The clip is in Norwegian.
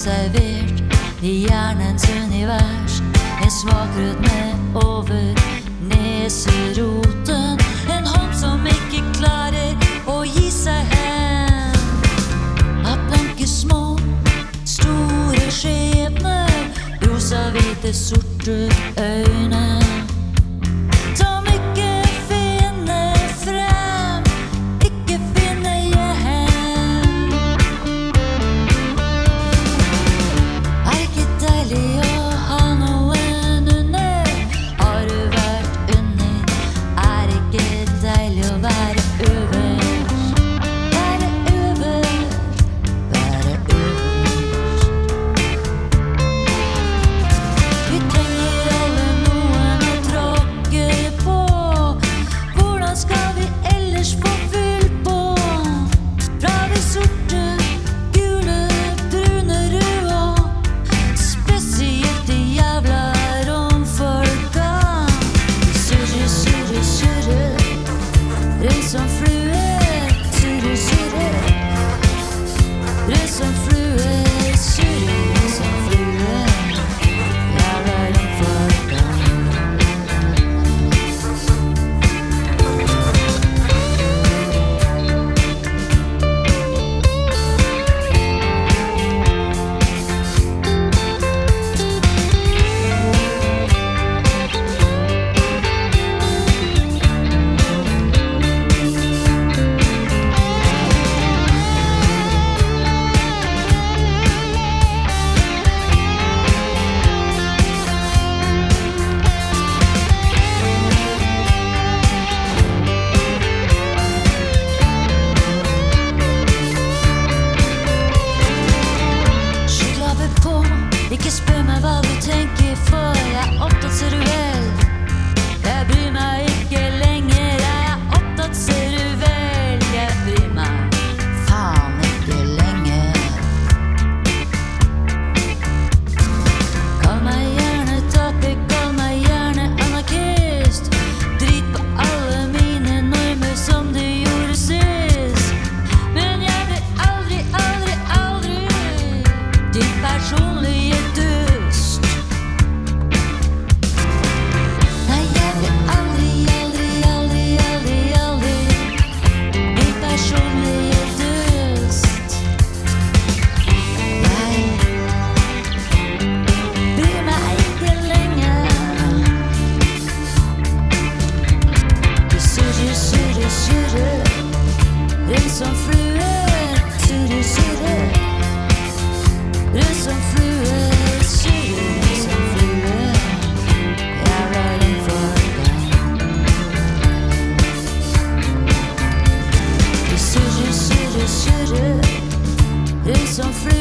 observert i hjernens univers. En smakrød med over neseroten. En hånd som ikke klarer å gi seg hen. Av blanke små, store skjebner. Rosa, hvite, sorte øyne. listen so free.